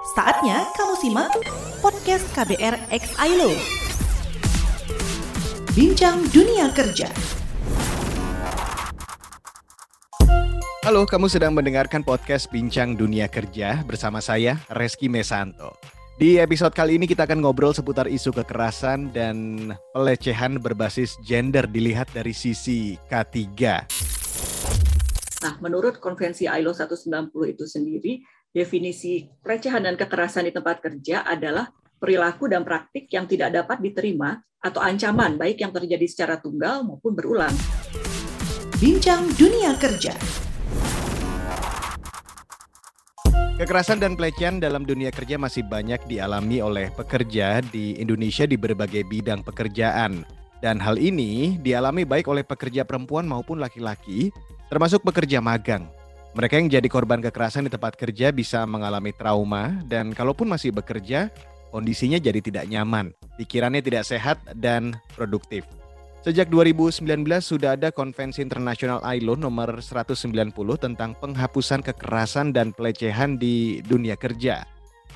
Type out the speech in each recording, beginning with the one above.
Saatnya kamu simak podcast KBR X ILO. Bincang Dunia Kerja. Halo, kamu sedang mendengarkan podcast Bincang Dunia Kerja bersama saya, Reski Mesanto. Di episode kali ini kita akan ngobrol seputar isu kekerasan dan pelecehan berbasis gender dilihat dari sisi K3. Nah, menurut Konvensi ILO 190 itu sendiri, definisi pelecehan dan kekerasan di tempat kerja adalah perilaku dan praktik yang tidak dapat diterima atau ancaman baik yang terjadi secara tunggal maupun berulang. Bincang Dunia Kerja. Kekerasan dan pelecehan dalam dunia kerja masih banyak dialami oleh pekerja di Indonesia di berbagai bidang pekerjaan. Dan hal ini dialami baik oleh pekerja perempuan maupun laki-laki, termasuk pekerja magang. Mereka yang jadi korban kekerasan di tempat kerja bisa mengalami trauma dan kalaupun masih bekerja, kondisinya jadi tidak nyaman, pikirannya tidak sehat dan produktif. Sejak 2019 sudah ada Konvensi Internasional ILO nomor 190 tentang penghapusan kekerasan dan pelecehan di dunia kerja.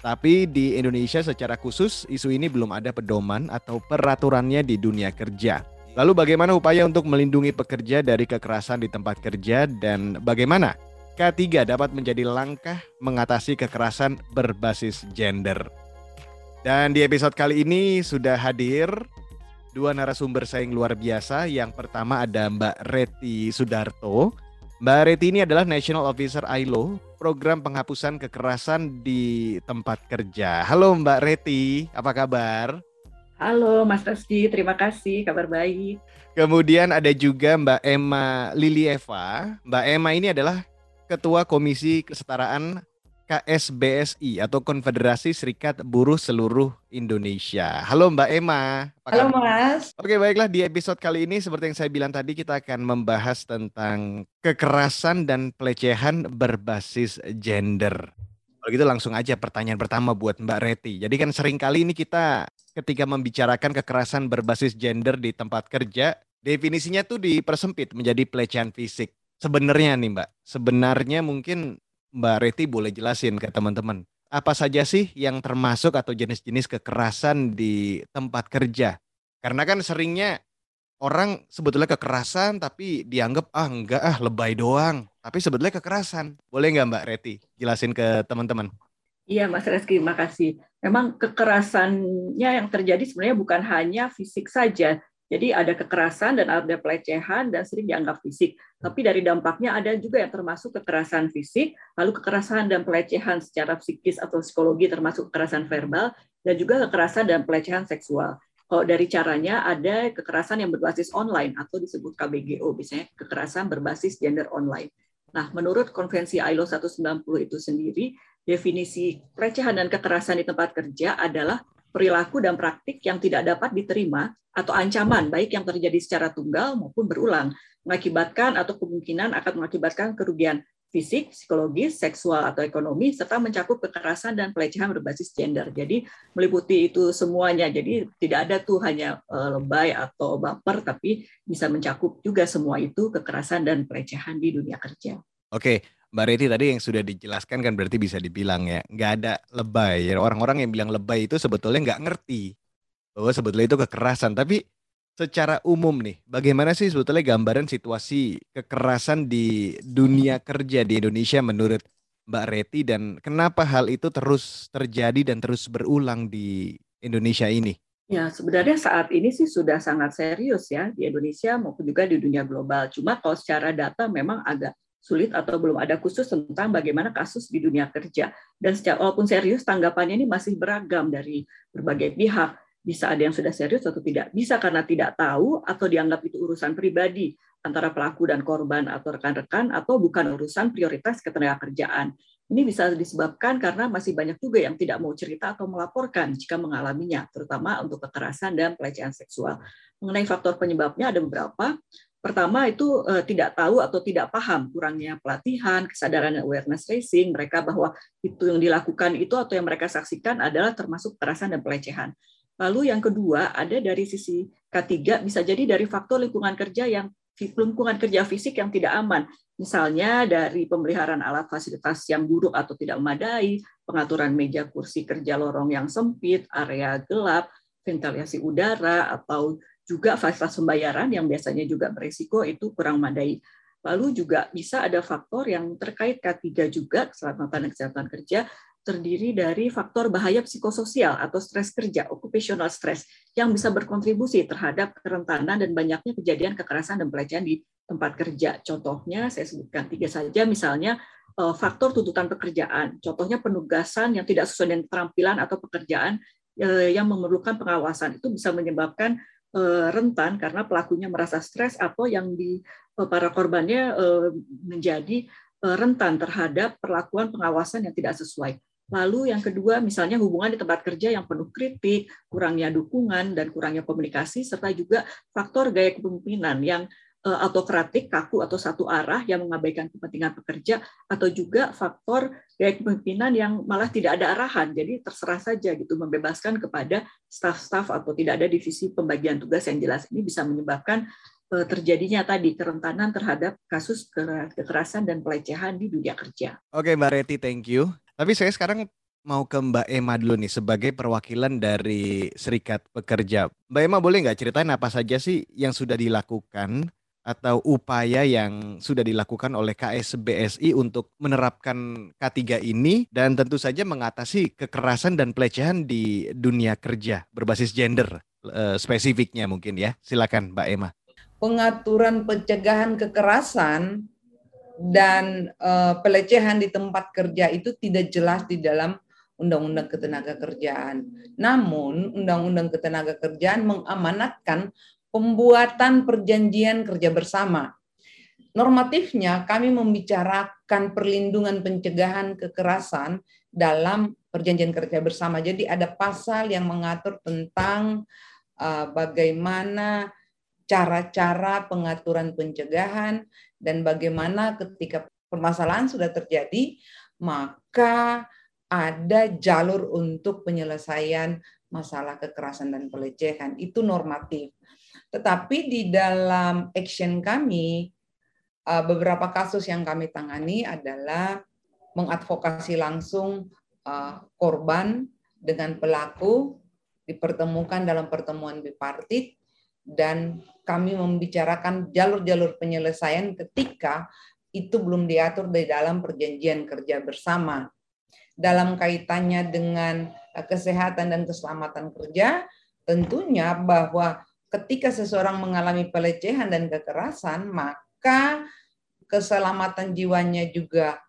Tapi di Indonesia secara khusus isu ini belum ada pedoman atau peraturannya di dunia kerja. Lalu bagaimana upaya untuk melindungi pekerja dari kekerasan di tempat kerja dan bagaimana K3 dapat menjadi langkah mengatasi kekerasan berbasis gender. Dan di episode kali ini sudah hadir dua narasumber saya yang luar biasa. Yang pertama ada Mbak Reti Sudarto. Mbak Reti ini adalah National Officer ILO, program penghapusan kekerasan di tempat kerja. Halo Mbak Reti, apa kabar? Halo Mas Reski, terima kasih, kabar baik. Kemudian ada juga Mbak Emma Lilieva. Mbak Emma ini adalah Ketua Komisi Kesetaraan KSBSI atau Konfederasi Serikat Buruh Seluruh Indonesia. Halo Mbak Emma. Halo Mas. Oke baiklah di episode kali ini seperti yang saya bilang tadi kita akan membahas tentang kekerasan dan pelecehan berbasis gender. Kalau gitu langsung aja pertanyaan pertama buat Mbak Reti. Jadi kan sering kali ini kita ketika membicarakan kekerasan berbasis gender di tempat kerja, definisinya tuh dipersempit menjadi pelecehan fisik sebenarnya nih Mbak, sebenarnya mungkin Mbak Reti boleh jelasin ke teman-teman. Apa saja sih yang termasuk atau jenis-jenis kekerasan di tempat kerja? Karena kan seringnya orang sebetulnya kekerasan tapi dianggap ah enggak ah lebay doang. Tapi sebetulnya kekerasan. Boleh nggak Mbak Reti jelasin ke teman-teman? Iya Mas Reski, makasih. Memang kekerasannya yang terjadi sebenarnya bukan hanya fisik saja, jadi ada kekerasan dan ada pelecehan dan sering dianggap fisik. Tapi dari dampaknya ada juga yang termasuk kekerasan fisik, lalu kekerasan dan pelecehan secara psikis atau psikologi termasuk kekerasan verbal, dan juga kekerasan dan pelecehan seksual. Kalau dari caranya ada kekerasan yang berbasis online atau disebut KBGO, misalnya kekerasan berbasis gender online. Nah, menurut Konvensi ILO 190 itu sendiri, definisi pelecehan dan kekerasan di tempat kerja adalah perilaku dan praktik yang tidak dapat diterima atau ancaman baik yang terjadi secara tunggal maupun berulang mengakibatkan atau kemungkinan akan mengakibatkan kerugian fisik, psikologis, seksual atau ekonomi serta mencakup kekerasan dan pelecehan berbasis gender. Jadi meliputi itu semuanya. Jadi tidak ada tuh hanya eh, lebay atau baper tapi bisa mencakup juga semua itu kekerasan dan pelecehan di dunia kerja. Oke, Mbak Reti tadi yang sudah dijelaskan kan berarti bisa dibilang ya, nggak ada lebay. Ya, orang-orang yang bilang lebay itu sebetulnya nggak ngerti bahwa sebetulnya itu kekerasan. Tapi secara umum nih, bagaimana sih sebetulnya gambaran situasi kekerasan di dunia kerja di Indonesia menurut Mbak Reti dan kenapa hal itu terus terjadi dan terus berulang di Indonesia ini? Ya, sebenarnya saat ini sih sudah sangat serius ya di Indonesia maupun juga di dunia global. Cuma kalau secara data memang agak sulit atau belum ada khusus tentang bagaimana kasus di dunia kerja. Dan sejak walaupun serius, tanggapannya ini masih beragam dari berbagai pihak. Bisa ada yang sudah serius atau tidak. Bisa karena tidak tahu atau dianggap itu urusan pribadi antara pelaku dan korban atau rekan-rekan atau bukan urusan prioritas ketenaga kerjaan. Ini bisa disebabkan karena masih banyak juga yang tidak mau cerita atau melaporkan jika mengalaminya, terutama untuk kekerasan dan pelecehan seksual. Mengenai faktor penyebabnya ada beberapa. Pertama itu uh, tidak tahu atau tidak paham kurangnya pelatihan, kesadaran awareness raising mereka bahwa itu yang dilakukan itu atau yang mereka saksikan adalah termasuk kekerasan dan pelecehan. Lalu yang kedua ada dari sisi K3 bisa jadi dari faktor lingkungan kerja yang lingkungan kerja fisik yang tidak aman. Misalnya dari pemeliharaan alat fasilitas yang buruk atau tidak memadai, pengaturan meja kursi kerja lorong yang sempit, area gelap, ventilasi udara, atau juga fasilitas pembayaran yang biasanya juga berisiko itu kurang memadai. Lalu juga bisa ada faktor yang terkait K3 juga, keselamatan dan kesehatan kerja, terdiri dari faktor bahaya psikososial atau stres kerja, occupational stress, yang bisa berkontribusi terhadap kerentanan dan banyaknya kejadian kekerasan dan pelecehan di tempat kerja. Contohnya, saya sebutkan tiga saja, misalnya eh, faktor tuntutan pekerjaan. Contohnya penugasan yang tidak sesuai dengan keterampilan atau pekerjaan eh, yang memerlukan pengawasan. Itu bisa menyebabkan rentan karena pelakunya merasa stres atau yang di para korbannya menjadi rentan terhadap perlakuan pengawasan yang tidak sesuai. Lalu yang kedua, misalnya hubungan di tempat kerja yang penuh kritik, kurangnya dukungan, dan kurangnya komunikasi, serta juga faktor gaya kepemimpinan yang autokratik, kaku, atau satu arah yang mengabaikan kepentingan pekerja, atau juga faktor gaya kepemimpinan yang malah tidak ada arahan, jadi terserah saja gitu, membebaskan kepada staf-staf atau tidak ada divisi pembagian tugas yang jelas. Ini bisa menyebabkan uh, terjadinya tadi kerentanan terhadap kasus kekerasan dan pelecehan di dunia kerja. Oke Mbak Reti, thank you. Tapi saya sekarang mau ke Mbak Emma dulu nih sebagai perwakilan dari Serikat Pekerja. Mbak Emma boleh nggak ceritain apa saja sih yang sudah dilakukan atau upaya yang sudah dilakukan oleh KSBSI untuk menerapkan K3 ini dan tentu saja mengatasi kekerasan dan pelecehan di dunia kerja berbasis gender uh, spesifiknya mungkin ya. Silakan Mbak Emma. Pengaturan pencegahan kekerasan dan uh, pelecehan di tempat kerja itu tidak jelas di dalam Undang-Undang Ketenaga Kerjaan. Namun, Undang-Undang Ketenaga Kerjaan mengamanatkan pembuatan perjanjian kerja bersama. Normatifnya, kami membicarakan perlindungan pencegahan kekerasan dalam perjanjian kerja bersama. Jadi ada pasal yang mengatur tentang uh, bagaimana cara-cara pengaturan pencegahan dan bagaimana ketika permasalahan sudah terjadi maka ada jalur untuk penyelesaian masalah kekerasan dan pelecehan itu normatif. Tetapi di dalam action kami uh, beberapa kasus yang kami tangani adalah mengadvokasi langsung uh, korban dengan pelaku dipertemukan dalam pertemuan bipartit dan kami membicarakan jalur-jalur penyelesaian ketika itu belum diatur di dalam perjanjian kerja bersama. Dalam kaitannya dengan eh, kesehatan dan keselamatan kerja, tentunya bahwa ketika seseorang mengalami pelecehan dan kekerasan, maka keselamatan jiwanya juga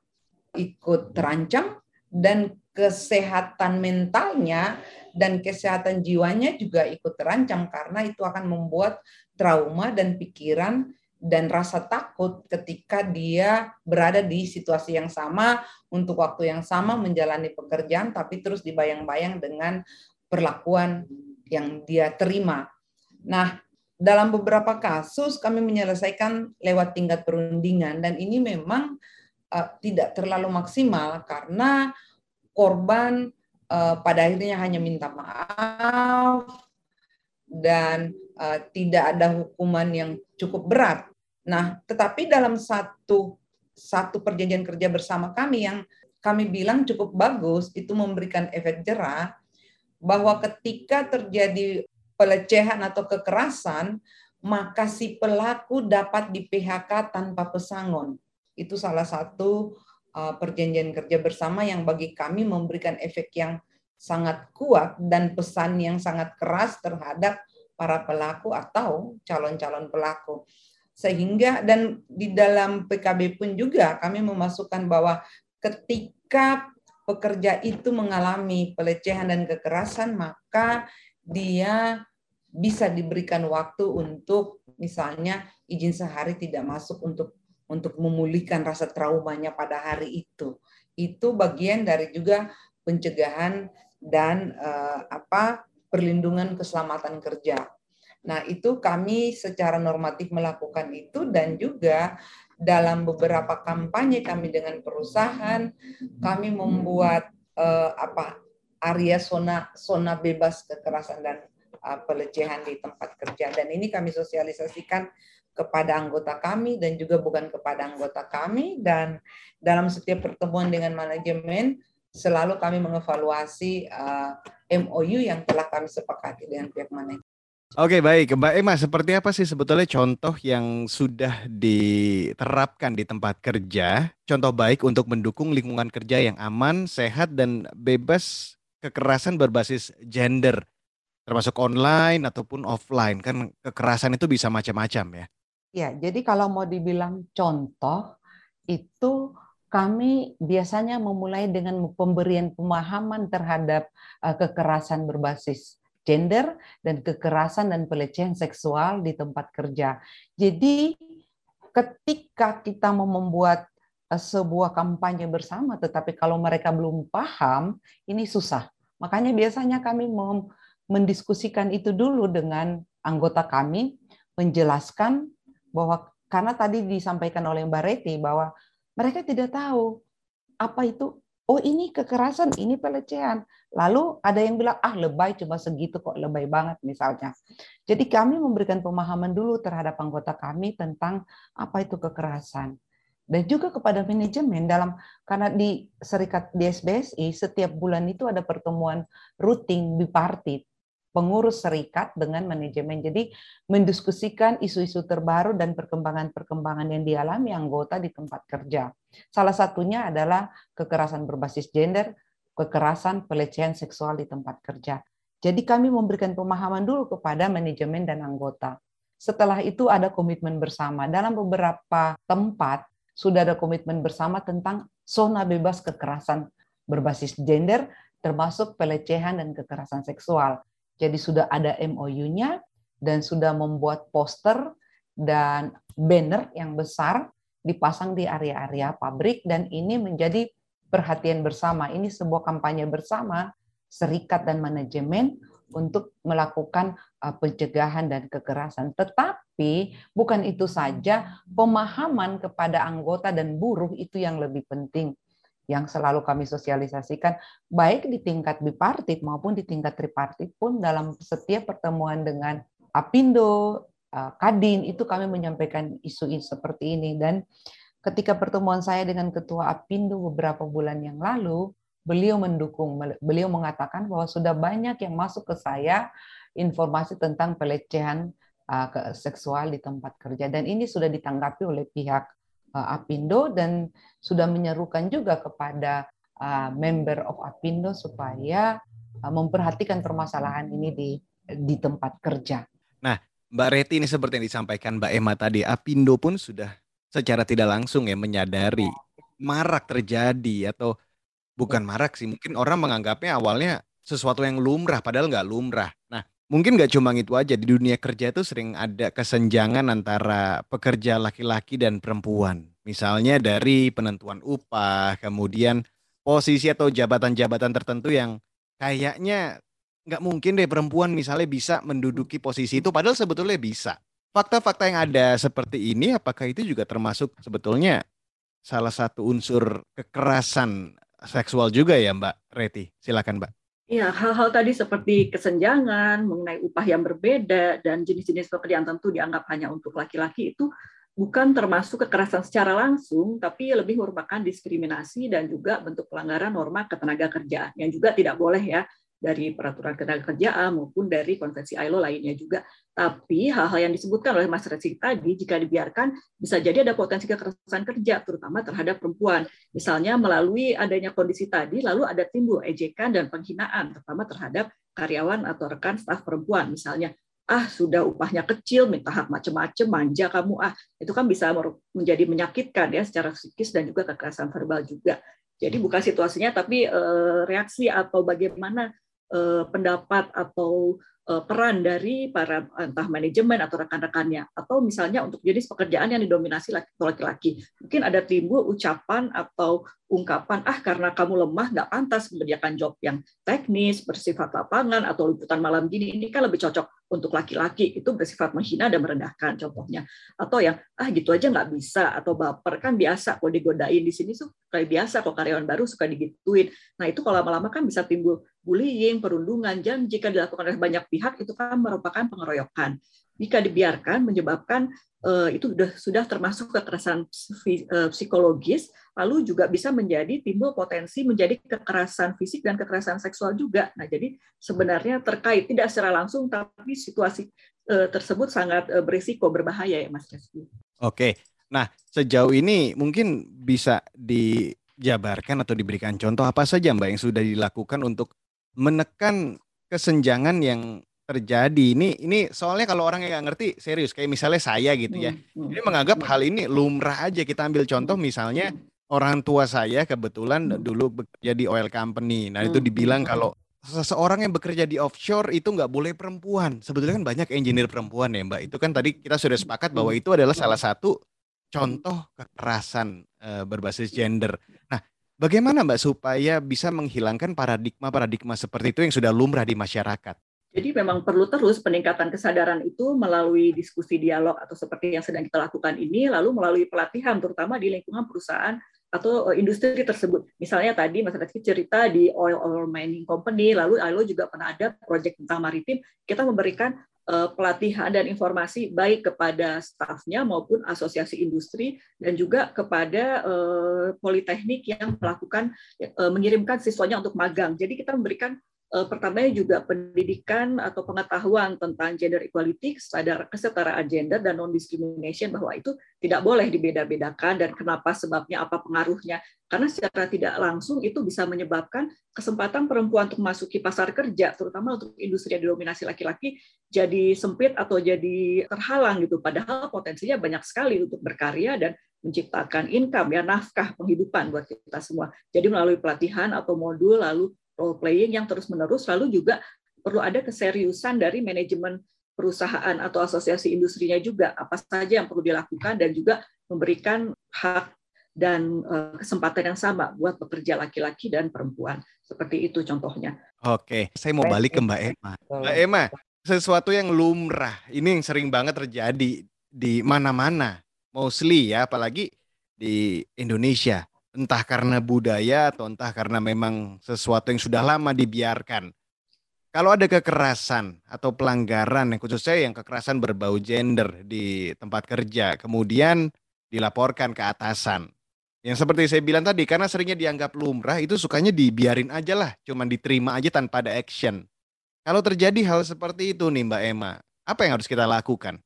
ikut terancam dan kesehatan mentalnya dan kesehatan jiwanya juga ikut terancam karena itu akan membuat trauma dan pikiran dan rasa takut ketika dia berada di situasi yang sama untuk waktu yang sama menjalani pekerjaan tapi terus dibayang-bayang dengan perlakuan yang dia terima. Nah, dalam beberapa kasus kami menyelesaikan lewat tingkat perundingan dan ini memang uh, tidak terlalu maksimal karena korban uh, pada akhirnya hanya minta maaf dan uh, tidak ada hukuman yang cukup berat. Nah, tetapi dalam satu satu perjanjian kerja bersama kami yang kami bilang cukup bagus itu memberikan efek jerah bahwa ketika terjadi pelecehan atau kekerasan maka si pelaku dapat di PHK tanpa pesangon. Itu salah satu uh, perjanjian kerja bersama yang bagi kami memberikan efek yang sangat kuat dan pesan yang sangat keras terhadap para pelaku atau calon-calon pelaku. Sehingga dan di dalam PKB pun juga kami memasukkan bahwa ketika pekerja itu mengalami pelecehan dan kekerasan maka dia bisa diberikan waktu untuk misalnya izin sehari tidak masuk untuk untuk memulihkan rasa traumanya pada hari itu. Itu bagian dari juga pencegahan dan uh, apa perlindungan keselamatan kerja. Nah, itu kami secara normatif melakukan itu dan juga dalam beberapa kampanye kami dengan perusahaan kami membuat uh, apa area zona zona bebas kekerasan dan uh, pelecehan di tempat kerja. Dan ini kami sosialisasikan kepada anggota kami dan juga bukan kepada anggota kami. Dan dalam setiap pertemuan dengan manajemen selalu kami mengevaluasi uh, MOU yang telah kami sepakati dengan pihak manajemen. Oke baik, Mbak Emma, seperti apa sih sebetulnya contoh yang sudah diterapkan di tempat kerja, contoh baik untuk mendukung lingkungan kerja yang aman, sehat, dan bebas kekerasan berbasis gender, termasuk online ataupun offline, kan kekerasan itu bisa macam-macam ya? Ya, jadi kalau mau dibilang contoh, itu kami biasanya memulai dengan pemberian pemahaman terhadap uh, kekerasan berbasis gender dan kekerasan dan pelecehan seksual di tempat kerja. Jadi ketika kita mau membuat uh, sebuah kampanye bersama, tetapi kalau mereka belum paham, ini susah. Makanya biasanya kami mendiskusikan itu dulu dengan anggota kami, menjelaskan bahwa karena tadi disampaikan oleh Mbak Reti bahwa mereka tidak tahu apa itu oh ini kekerasan, ini pelecehan. Lalu ada yang bilang ah lebay cuma segitu kok lebay banget misalnya. Jadi kami memberikan pemahaman dulu terhadap anggota kami tentang apa itu kekerasan. Dan juga kepada manajemen dalam karena di serikat di SBSI setiap bulan itu ada pertemuan rutin bipartit pengurus serikat dengan manajemen. Jadi mendiskusikan isu-isu terbaru dan perkembangan-perkembangan yang dialami anggota di tempat kerja. Salah satunya adalah kekerasan berbasis gender, kekerasan pelecehan seksual di tempat kerja. Jadi kami memberikan pemahaman dulu kepada manajemen dan anggota. Setelah itu ada komitmen bersama. Dalam beberapa tempat sudah ada komitmen bersama tentang zona bebas kekerasan berbasis gender termasuk pelecehan dan kekerasan seksual. Jadi sudah ada MOU-nya dan sudah membuat poster dan banner yang besar dipasang di area-area pabrik dan ini menjadi perhatian bersama. Ini sebuah kampanye bersama serikat dan manajemen untuk melakukan uh, pencegahan dan kekerasan. Tetapi bukan itu saja, pemahaman kepada anggota dan buruh itu yang lebih penting yang selalu kami sosialisasikan baik di tingkat bipartit maupun di tingkat tripartit pun dalam setiap pertemuan dengan Apindo, eh, Kadin itu kami menyampaikan isu-isu seperti ini dan ketika pertemuan saya dengan ketua Apindo beberapa bulan yang lalu beliau mendukung beliau mengatakan bahwa sudah banyak yang masuk ke saya informasi tentang pelecehan uh, seksual di tempat kerja dan ini sudah ditanggapi oleh pihak uh, Apindo dan sudah menyerukan juga kepada uh, member of Apindo supaya memperhatikan permasalahan ini di di tempat kerja. Nah, Mbak Reti ini seperti yang disampaikan Mbak Emma tadi, Apindo pun sudah secara tidak langsung ya menyadari marak terjadi atau bukan marak sih, mungkin orang menganggapnya awalnya sesuatu yang lumrah padahal nggak lumrah. Nah, Mungkin nggak cuma itu aja, di dunia kerja itu sering ada kesenjangan antara pekerja laki-laki dan perempuan. Misalnya dari penentuan upah, kemudian posisi atau jabatan-jabatan tertentu yang kayaknya nggak mungkin deh perempuan misalnya bisa menduduki posisi itu, padahal sebetulnya bisa. Fakta-fakta yang ada seperti ini, apakah itu juga termasuk sebetulnya salah satu unsur kekerasan seksual juga ya Mbak Reti? Silakan Mbak. Ya, hal-hal tadi seperti kesenjangan, mengenai upah yang berbeda, dan jenis-jenis pekerjaan tentu dianggap hanya untuk laki-laki itu bukan termasuk kekerasan secara langsung, tapi lebih merupakan diskriminasi dan juga bentuk pelanggaran norma ketenaga kerjaan yang juga tidak boleh ya dari peraturan tenaga kerjaan maupun dari konvensi ILO lainnya juga. Tapi hal-hal yang disebutkan oleh Mas Resi tadi, jika dibiarkan, bisa jadi ada potensi kekerasan kerja, terutama terhadap perempuan. Misalnya melalui adanya kondisi tadi, lalu ada timbul ejekan dan penghinaan, terutama terhadap karyawan atau rekan staf perempuan. Misalnya, ah sudah upahnya kecil, minta hak macam-macam, manja kamu ah. Itu kan bisa menjadi menyakitkan ya secara psikis dan juga kekerasan verbal juga. Jadi bukan situasinya, tapi eh, reaksi atau bagaimana pendapat atau eh, peran dari para entah manajemen atau rekan-rekannya. Atau misalnya untuk jenis pekerjaan yang didominasi laki-laki. Mungkin ada timbul ucapan atau ungkapan ah karena kamu lemah nggak pantas mengerjakan job yang teknis bersifat lapangan atau liputan malam gini ini kan lebih cocok untuk laki-laki. Itu bersifat menghina dan merendahkan contohnya. Atau yang ah gitu aja nggak bisa atau baper. Kan biasa kalau digodain di sini tuh kayak biasa kalau karyawan baru suka digituin. Nah itu kalau lama-lama kan bisa timbul bullying perundungan dan jika dilakukan oleh banyak pihak itu kan merupakan pengeroyokan. Jika dibiarkan menyebabkan itu sudah sudah termasuk kekerasan eh, psikologis, lalu juga bisa menjadi timbul potensi menjadi kekerasan fisik dan kekerasan seksual juga. Nah, jadi sebenarnya terkait tidak secara langsung, tapi situasi eh, tersebut sangat berisiko berbahaya ya, Mas Reski. Oke, nah sejauh ini mungkin bisa dijabarkan atau diberikan contoh apa saja Mbak yang sudah dilakukan untuk menekan kesenjangan yang terjadi. Ini ini soalnya kalau orang yang nggak ngerti serius kayak misalnya saya gitu ya. Hmm, hmm, ini menganggap hmm. hal ini lumrah aja. Kita ambil contoh misalnya orang tua saya kebetulan dulu bekerja di oil company. Nah, itu dibilang kalau seseorang yang bekerja di offshore itu nggak boleh perempuan. Sebetulnya kan banyak engineer perempuan ya, Mbak. Itu kan tadi kita sudah sepakat bahwa itu adalah salah satu contoh kekerasan uh, berbasis gender. Nah, bagaimana Mbak supaya bisa menghilangkan paradigma-paradigma seperti itu yang sudah lumrah di masyarakat? Jadi memang perlu terus peningkatan kesadaran itu melalui diskusi dialog atau seperti yang sedang kita lakukan ini, lalu melalui pelatihan terutama di lingkungan perusahaan atau eh, industri tersebut. Misalnya tadi Mas Rizky cerita di oil or mining company, lalu lalu juga pernah ada proyek tentang maritim, kita memberikan uh, pelatihan dan informasi baik kepada stafnya maupun asosiasi industri dan juga kepada uh, politeknik yang melakukan mengirimkan siswanya untuk magang. Jadi kita memberikan Eh, pertamanya juga pendidikan atau pengetahuan tentang gender equality, sadar kesetaraan gender dan non discrimination bahwa itu tidak boleh dibeda-bedakan dan kenapa sebabnya apa pengaruhnya karena secara tidak langsung itu bisa menyebabkan kesempatan perempuan untuk memasuki pasar kerja terutama untuk industri yang didominasi laki-laki jadi sempit atau jadi terhalang gitu padahal potensinya banyak sekali untuk berkarya dan menciptakan income ya nafkah penghidupan buat kita semua. Jadi melalui pelatihan atau modul lalu role playing yang terus-menerus, lalu juga perlu ada keseriusan dari manajemen perusahaan atau asosiasi industrinya juga apa saja yang perlu dilakukan dan juga memberikan hak dan eh, kesempatan yang sama buat pekerja laki-laki dan perempuan. Seperti itu contohnya. Oke, saya mau balik ke Mbak Emma. Mbak Emma, sesuatu yang lumrah, ini yang sering banget terjadi di mana-mana, mostly ya, apalagi di Indonesia entah karena budaya atau entah karena memang sesuatu yang sudah lama dibiarkan. Kalau ada kekerasan atau pelanggaran yang khususnya yang kekerasan berbau gender di tempat kerja, kemudian dilaporkan ke atasan. Yang seperti saya bilang tadi, karena seringnya dianggap lumrah, itu sukanya dibiarin aja lah, cuman diterima aja tanpa ada action. Kalau terjadi hal seperti itu nih Mbak Emma, apa yang harus kita lakukan?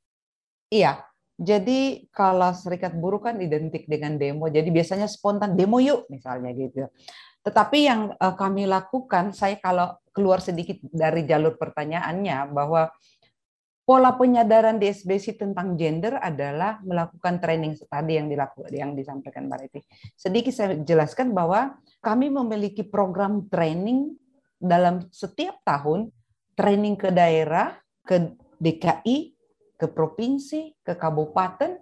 Iya, jadi kalau serikat buruh kan identik dengan demo, jadi biasanya spontan demo yuk misalnya gitu. Tetapi yang uh, kami lakukan, saya kalau keluar sedikit dari jalur pertanyaannya bahwa pola penyadaran di SBC tentang gender adalah melakukan training tadi yang dilakukan yang disampaikan Mbak Reti. Sedikit saya jelaskan bahwa kami memiliki program training dalam setiap tahun training ke daerah, ke DKI, ke provinsi, ke kabupaten,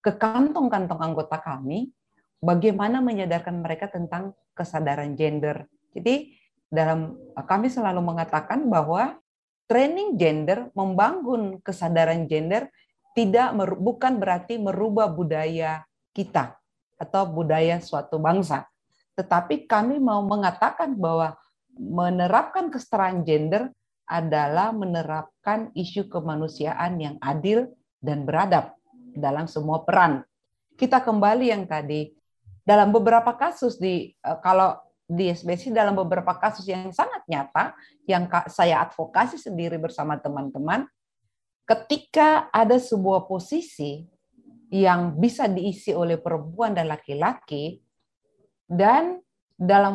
ke kantong-kantong anggota kami, bagaimana menyadarkan mereka tentang kesadaran gender. Jadi dalam kami selalu mengatakan bahwa training gender membangun kesadaran gender tidak bukan berarti merubah budaya kita atau budaya suatu bangsa. Tetapi kami mau mengatakan bahwa menerapkan kesetaraan gender adalah menerapkan isu kemanusiaan yang adil dan beradab dalam semua peran. Kita kembali yang tadi dalam beberapa kasus di eh, kalau di SBC dalam beberapa kasus yang sangat nyata yang saya advokasi sendiri bersama teman-teman ketika ada sebuah posisi yang bisa diisi oleh perempuan dan laki-laki dan dalam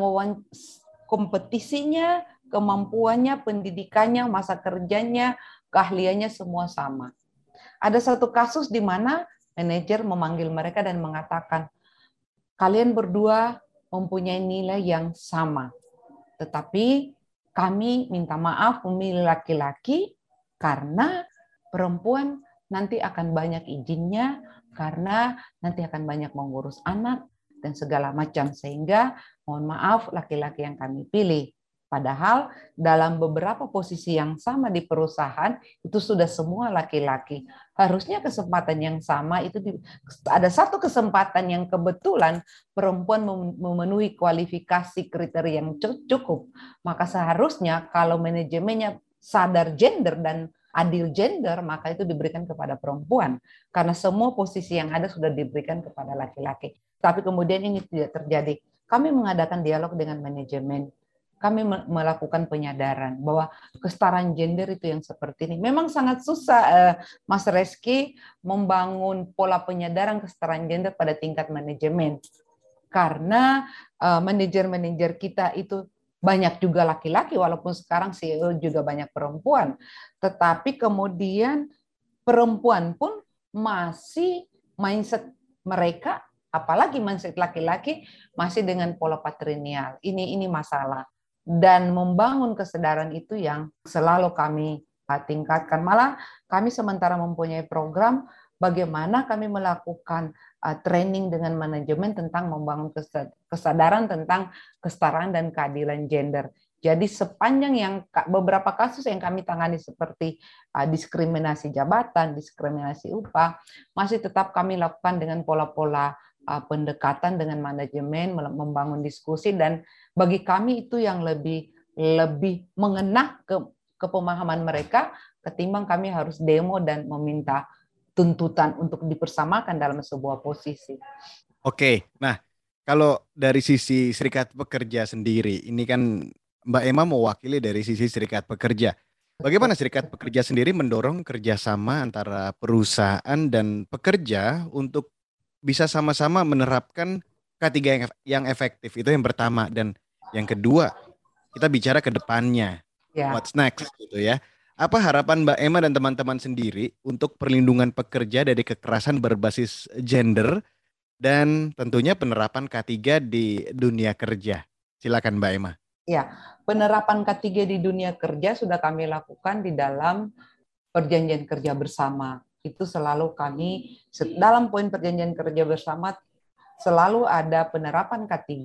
kompetisinya kemampuannya, pendidikannya, masa kerjanya, keahliannya semua sama. Ada satu kasus di mana manajer memanggil mereka dan mengatakan, kalian berdua mempunyai nilai yang sama. Tetapi kami minta maaf memilih laki-laki karena perempuan nanti akan banyak izinnya, karena nanti akan banyak mengurus anak, dan segala macam. Sehingga mohon maaf laki-laki yang kami pilih. Padahal dalam beberapa posisi yang sama di perusahaan itu sudah semua laki-laki. Harusnya kesempatan yang sama itu di, ada satu kesempatan yang kebetulan perempuan memenuhi kualifikasi kriteria yang cukup. Maka seharusnya kalau manajemennya sadar gender dan adil gender, maka itu diberikan kepada perempuan. Karena semua posisi yang ada sudah diberikan kepada laki-laki. Tapi kemudian ini tidak terjadi. Kami mengadakan dialog dengan manajemen. Kami melakukan penyadaran bahwa kesetaraan gender itu yang seperti ini. Memang sangat susah, eh, Mas Reski, membangun pola penyadaran kesetaraan gender pada tingkat manajemen. Karena eh, manajer-manajer kita itu banyak juga laki-laki walaupun sekarang CEO juga banyak perempuan tetapi kemudian perempuan pun masih mindset mereka apalagi mindset laki-laki masih dengan pola patrinial ini ini masalah dan membangun kesadaran itu yang selalu kami tingkatkan malah kami sementara mempunyai program bagaimana kami melakukan uh, training dengan manajemen tentang membangun kesadaran tentang kesetaraan dan keadilan gender. Jadi sepanjang yang beberapa kasus yang kami tangani seperti uh, diskriminasi jabatan, diskriminasi upah, masih tetap kami lakukan dengan pola-pola uh, pendekatan dengan manajemen, membangun diskusi dan bagi kami itu yang lebih lebih mengena ke, pemahaman mereka ketimbang kami harus demo dan meminta tuntutan untuk dipersamakan dalam sebuah posisi. Oke, nah kalau dari sisi serikat pekerja sendiri, ini kan Mbak Emma mewakili dari sisi serikat pekerja. Bagaimana serikat pekerja sendiri mendorong kerjasama antara perusahaan dan pekerja untuk bisa sama-sama menerapkan K3 yang efektif itu yang pertama dan yang kedua kita bicara ke depannya, yeah. what's next gitu ya. Apa harapan Mbak Emma dan teman-teman sendiri untuk perlindungan pekerja dari kekerasan berbasis gender dan tentunya penerapan K3 di dunia kerja? Silakan Mbak Emma. Ya, penerapan K3 di dunia kerja sudah kami lakukan di dalam perjanjian kerja bersama. Itu selalu kami dalam poin perjanjian kerja bersama selalu ada penerapan K3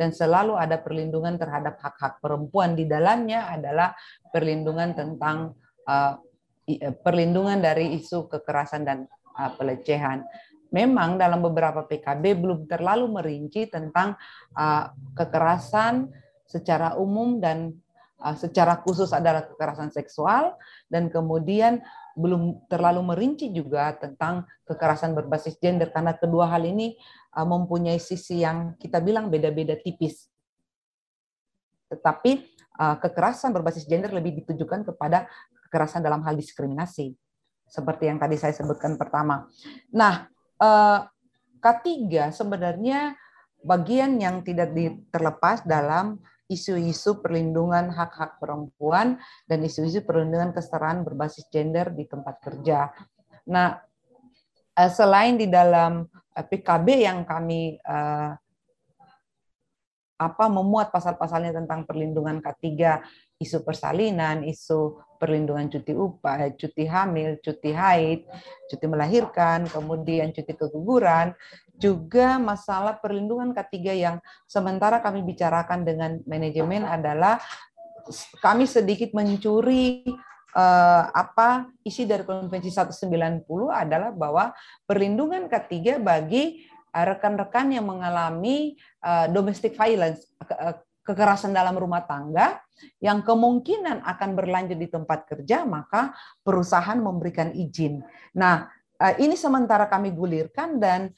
dan selalu ada perlindungan terhadap hak-hak perempuan. Di dalamnya adalah perlindungan tentang uh, perlindungan dari isu kekerasan dan uh, pelecehan. Memang dalam beberapa PKB belum terlalu merinci tentang uh, kekerasan secara umum dan uh, secara khusus adalah kekerasan seksual dan kemudian belum terlalu merinci juga tentang kekerasan berbasis gender karena kedua hal ini uh, mempunyai sisi yang kita bilang beda-beda tipis. Tetapi uh, kekerasan berbasis gender lebih ditujukan kepada kekerasan dalam hal diskriminasi, seperti yang tadi saya sebutkan pertama. Nah, uh, K3 sebenarnya bagian yang tidak terlepas dalam isu-isu perlindungan hak-hak perempuan dan isu-isu perlindungan kesetaraan berbasis gender di tempat kerja. Nah, selain di dalam Eh, PKB yang kami uh, apa memuat pasal-pasalnya tentang perlindungan K3, isu persalinan, isu perlindungan cuti upah, eh, cuti hamil, cuti haid, cuti melahirkan, kemudian cuti keguguran, juga masalah perlindungan K3 yang sementara kami bicarakan dengan manajemen adalah kami sedikit mencuri eh, apa isi dari Konvensi 190 adalah bahwa perlindungan ketiga bagi eh, rekan-rekan yang mengalami uh, domestic violence, eh, kekerasan dalam rumah tangga yang kemungkinan akan berlanjut di tempat kerja, maka perusahaan memberikan izin. Nah, uh, ini sementara kami gulirkan dan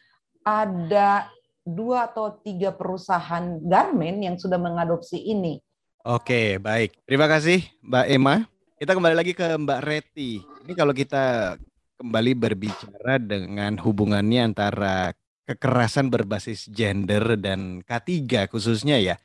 ada dua atau tiga perusahaan garment yang sudah mengadopsi ini. Oke, baik. Terima kasih Mbak Emma. Kita kembali lagi ke Mbak Reti. Ini kalau kita kembali berbicara dengan hubungannya antara kekerasan berbasis gender dan K3 khususnya ya.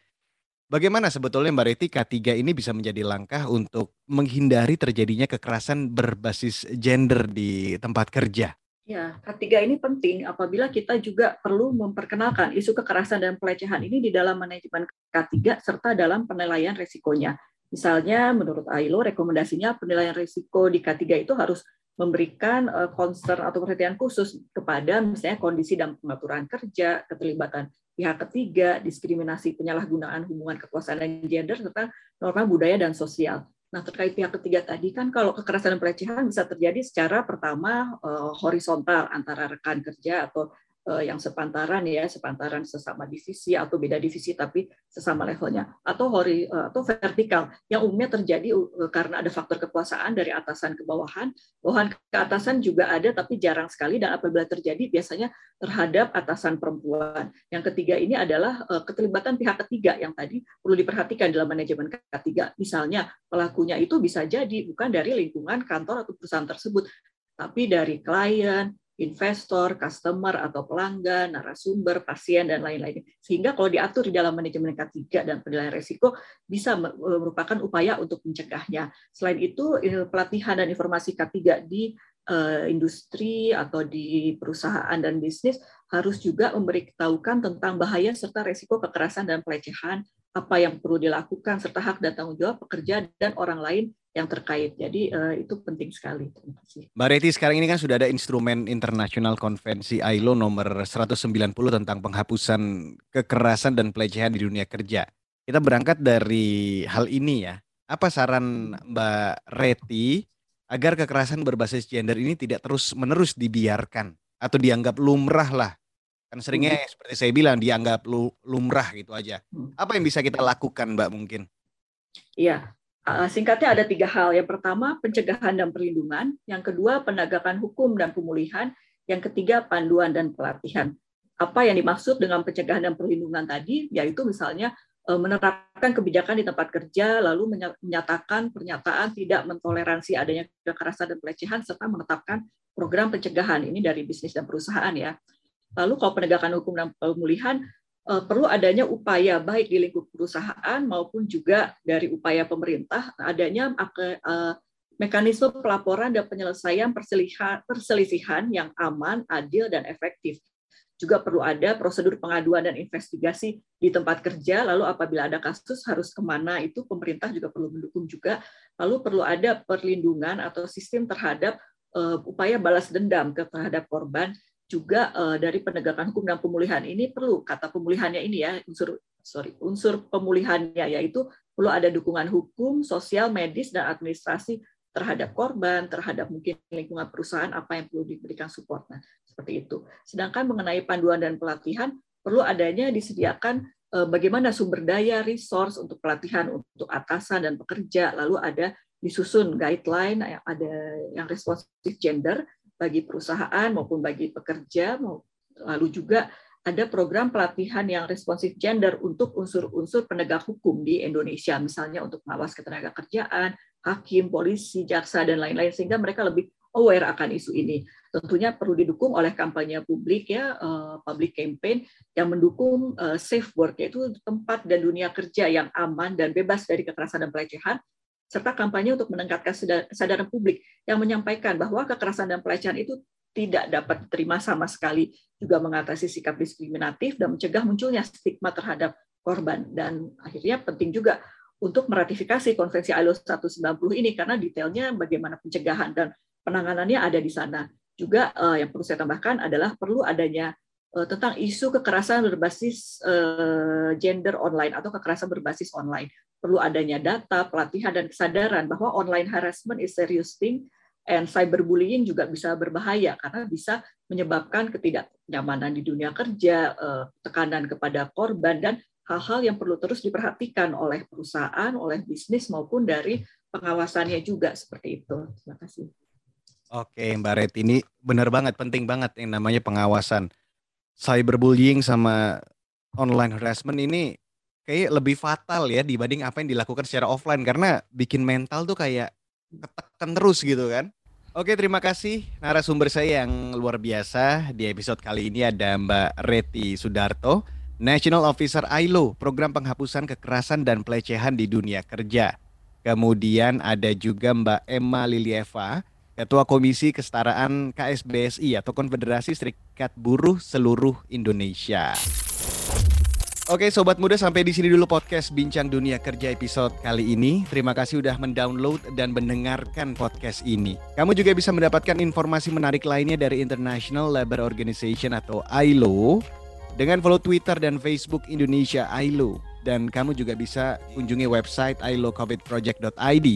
Bagaimana sebetulnya Mbak Reti K3 ini bisa menjadi langkah untuk menghindari terjadinya kekerasan berbasis gender di tempat kerja? Ya, K3 ini penting apabila kita juga perlu memperkenalkan isu kekerasan dan pelecehan ini di dalam manajemen K3 serta dalam penilaian resikonya. Misalnya menurut ILO rekomendasinya penilaian risiko di K3 itu harus memberikan eh, concern atau perhatian khusus kepada misalnya kondisi dan pengaturan kerja, keterlibatan pihak ketiga, diskriminasi penyalahgunaan hubungan kekuasaan dan gender, serta norma budaya dan sosial. Nah, terkait pihak ketiga tadi kan kalau kekerasan dan pelecehan bisa terjadi secara pertama eh, horizontal antara rekan kerja atau yang sepantaran ya, sepantaran sesama divisi atau beda divisi tapi sesama levelnya atau hori uh, atau vertikal yang umumnya terjadi uh, karena ada faktor kekuasaan dari atasan ke bawahan, bawahan ke atasan juga ada tapi jarang sekali dan apabila terjadi biasanya terhadap atasan perempuan. Yang ketiga ini adalah keterlibatan pihak ketiga yang tadi perlu diperhatikan dalam manajemen K3. Misalnya pelakunya itu bisa jadi bukan dari lingkungan kantor atau perusahaan tersebut, tapi dari klien, investor, customer atau pelanggan, narasumber, pasien dan lain-lain. Sehingga kalau diatur di dalam manajemen K3 dan penilaian risiko bisa merupakan upaya untuk mencegahnya. Selain itu pelatihan dan informasi K3 di uh, industri atau di perusahaan dan bisnis harus juga memberitahukan tentang bahaya serta risiko kekerasan dan pelecehan, apa yang perlu dilakukan serta hak dan tanggung jawab pekerja dan orang lain yang terkait. Jadi uh, itu penting sekali. Terima kasih. Mbak Reti, sekarang ini kan sudah ada instrumen internasional konvensi ILO nomor 190 tentang penghapusan kekerasan dan pelecehan di dunia kerja. Kita berangkat dari hal ini ya. Apa saran Mbak Reti agar kekerasan berbasis gender ini tidak terus-menerus dibiarkan atau dianggap lumrah lah? Kan seringnya hmm. seperti saya bilang dianggap lumrah gitu aja. Hmm. Apa yang bisa kita lakukan Mbak mungkin? Iya, singkatnya ada tiga hal. Yang pertama, pencegahan dan perlindungan. Yang kedua, penegakan hukum dan pemulihan. Yang ketiga, panduan dan pelatihan. Apa yang dimaksud dengan pencegahan dan perlindungan tadi, yaitu misalnya eh, menerapkan kebijakan di tempat kerja, lalu menyatakan pernyataan tidak mentoleransi adanya kekerasan dan pelecehan, serta menetapkan program pencegahan. Ini dari bisnis dan perusahaan ya. Lalu kalau penegakan hukum dan pemulihan, perlu adanya upaya baik di lingkup perusahaan maupun juga dari upaya pemerintah adanya eh, mekanisme pelaporan dan penyelesaian perselisihan, perselisihan yang aman, adil, dan efektif. Juga perlu ada prosedur pengaduan dan investigasi di tempat kerja, lalu apabila ada kasus harus ke mana itu pemerintah juga perlu mendukung juga. Lalu perlu ada perlindungan atau sistem terhadap uh, upaya balas dendam terhadap korban juga uh, dari penegakan hukum dan pemulihan ini perlu kata pemulihannya ini ya unsur sorry unsur pemulihannya yaitu perlu ada dukungan hukum, sosial, medis dan administrasi terhadap korban, terhadap mungkin lingkungan perusahaan apa yang perlu diberikan support. Nah, seperti itu. Sedangkan mengenai panduan dan pelatihan perlu adanya disediakan uh, bagaimana sumber daya, resource untuk pelatihan untuk atasan dan pekerja, lalu ada disusun guideline ada yang responsif gender bagi perusahaan maupun bagi pekerja, lalu juga ada program pelatihan yang responsif gender untuk unsur-unsur penegak hukum di Indonesia, misalnya untuk pengawas ketenaga kerjaan, hakim, polisi, jaksa, dan lain-lain, sehingga mereka lebih aware akan isu ini. Tentunya perlu didukung oleh kampanye publik ya, eh, public campaign yang mendukung eh, safe work, yaitu tempat dan dunia kerja yang aman dan bebas dari kekerasan dan pelecehan, serta kampanye untuk meningkatkan kesadaran publik yang menyampaikan bahwa kekerasan dan pelecehan itu tidak dapat diterima sama sekali, juga mengatasi sikap diskriminatif dan mencegah munculnya stigma terhadap korban. Dan akhirnya penting juga untuk meratifikasi Konvensi ILO 190 ini karena detailnya bagaimana pencegahan dan penanganannya ada di sana. Juga eh, yang perlu saya tambahkan adalah perlu adanya eh, tentang isu kekerasan berbasis eh, gender online atau kekerasan berbasis online perlu adanya data, pelatihan, dan kesadaran bahwa online harassment is serious thing, and cyberbullying juga bisa berbahaya karena bisa menyebabkan ketidaknyamanan di dunia kerja, eh, tekanan kepada korban, dan hal-hal yang perlu terus diperhatikan oleh perusahaan, oleh bisnis, maupun dari pengawasannya juga seperti itu. Terima kasih. Oke, Mbak Ret, ini benar banget, penting banget yang namanya pengawasan. Cyberbullying sama online harassment ini kayak lebih fatal ya dibanding apa yang dilakukan secara offline karena bikin mental tuh kayak ketekan terus gitu kan. Oke, terima kasih narasumber saya yang luar biasa. Di episode kali ini ada Mbak Reti Sudarto, National Officer ILO, Program Penghapusan Kekerasan dan Pelecehan di Dunia Kerja. Kemudian ada juga Mbak Emma Lilieva, Ketua Komisi Kesetaraan KSBSI atau Konfederasi Serikat Buruh Seluruh Indonesia. Oke sobat muda sampai di sini dulu podcast Bincang Dunia Kerja episode kali ini. Terima kasih sudah mendownload dan mendengarkan podcast ini. Kamu juga bisa mendapatkan informasi menarik lainnya dari International Labour Organization atau ILO dengan follow Twitter dan Facebook Indonesia ILO. dan kamu juga bisa kunjungi website ilocovidproject.id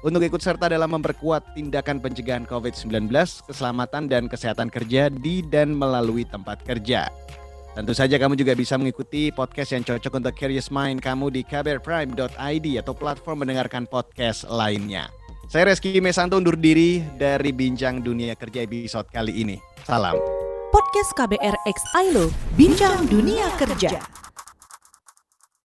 untuk ikut serta dalam memperkuat tindakan pencegahan COVID-19, keselamatan dan kesehatan kerja di dan melalui tempat kerja. Tentu saja kamu juga bisa mengikuti podcast yang cocok untuk curious mind kamu di kbrprime.id atau platform mendengarkan podcast lainnya. Saya Reski Mesanto undur diri dari Bincang Dunia Kerja episode kali ini. Salam. Podcast KBR X ILO, Bincang Dunia Kerja.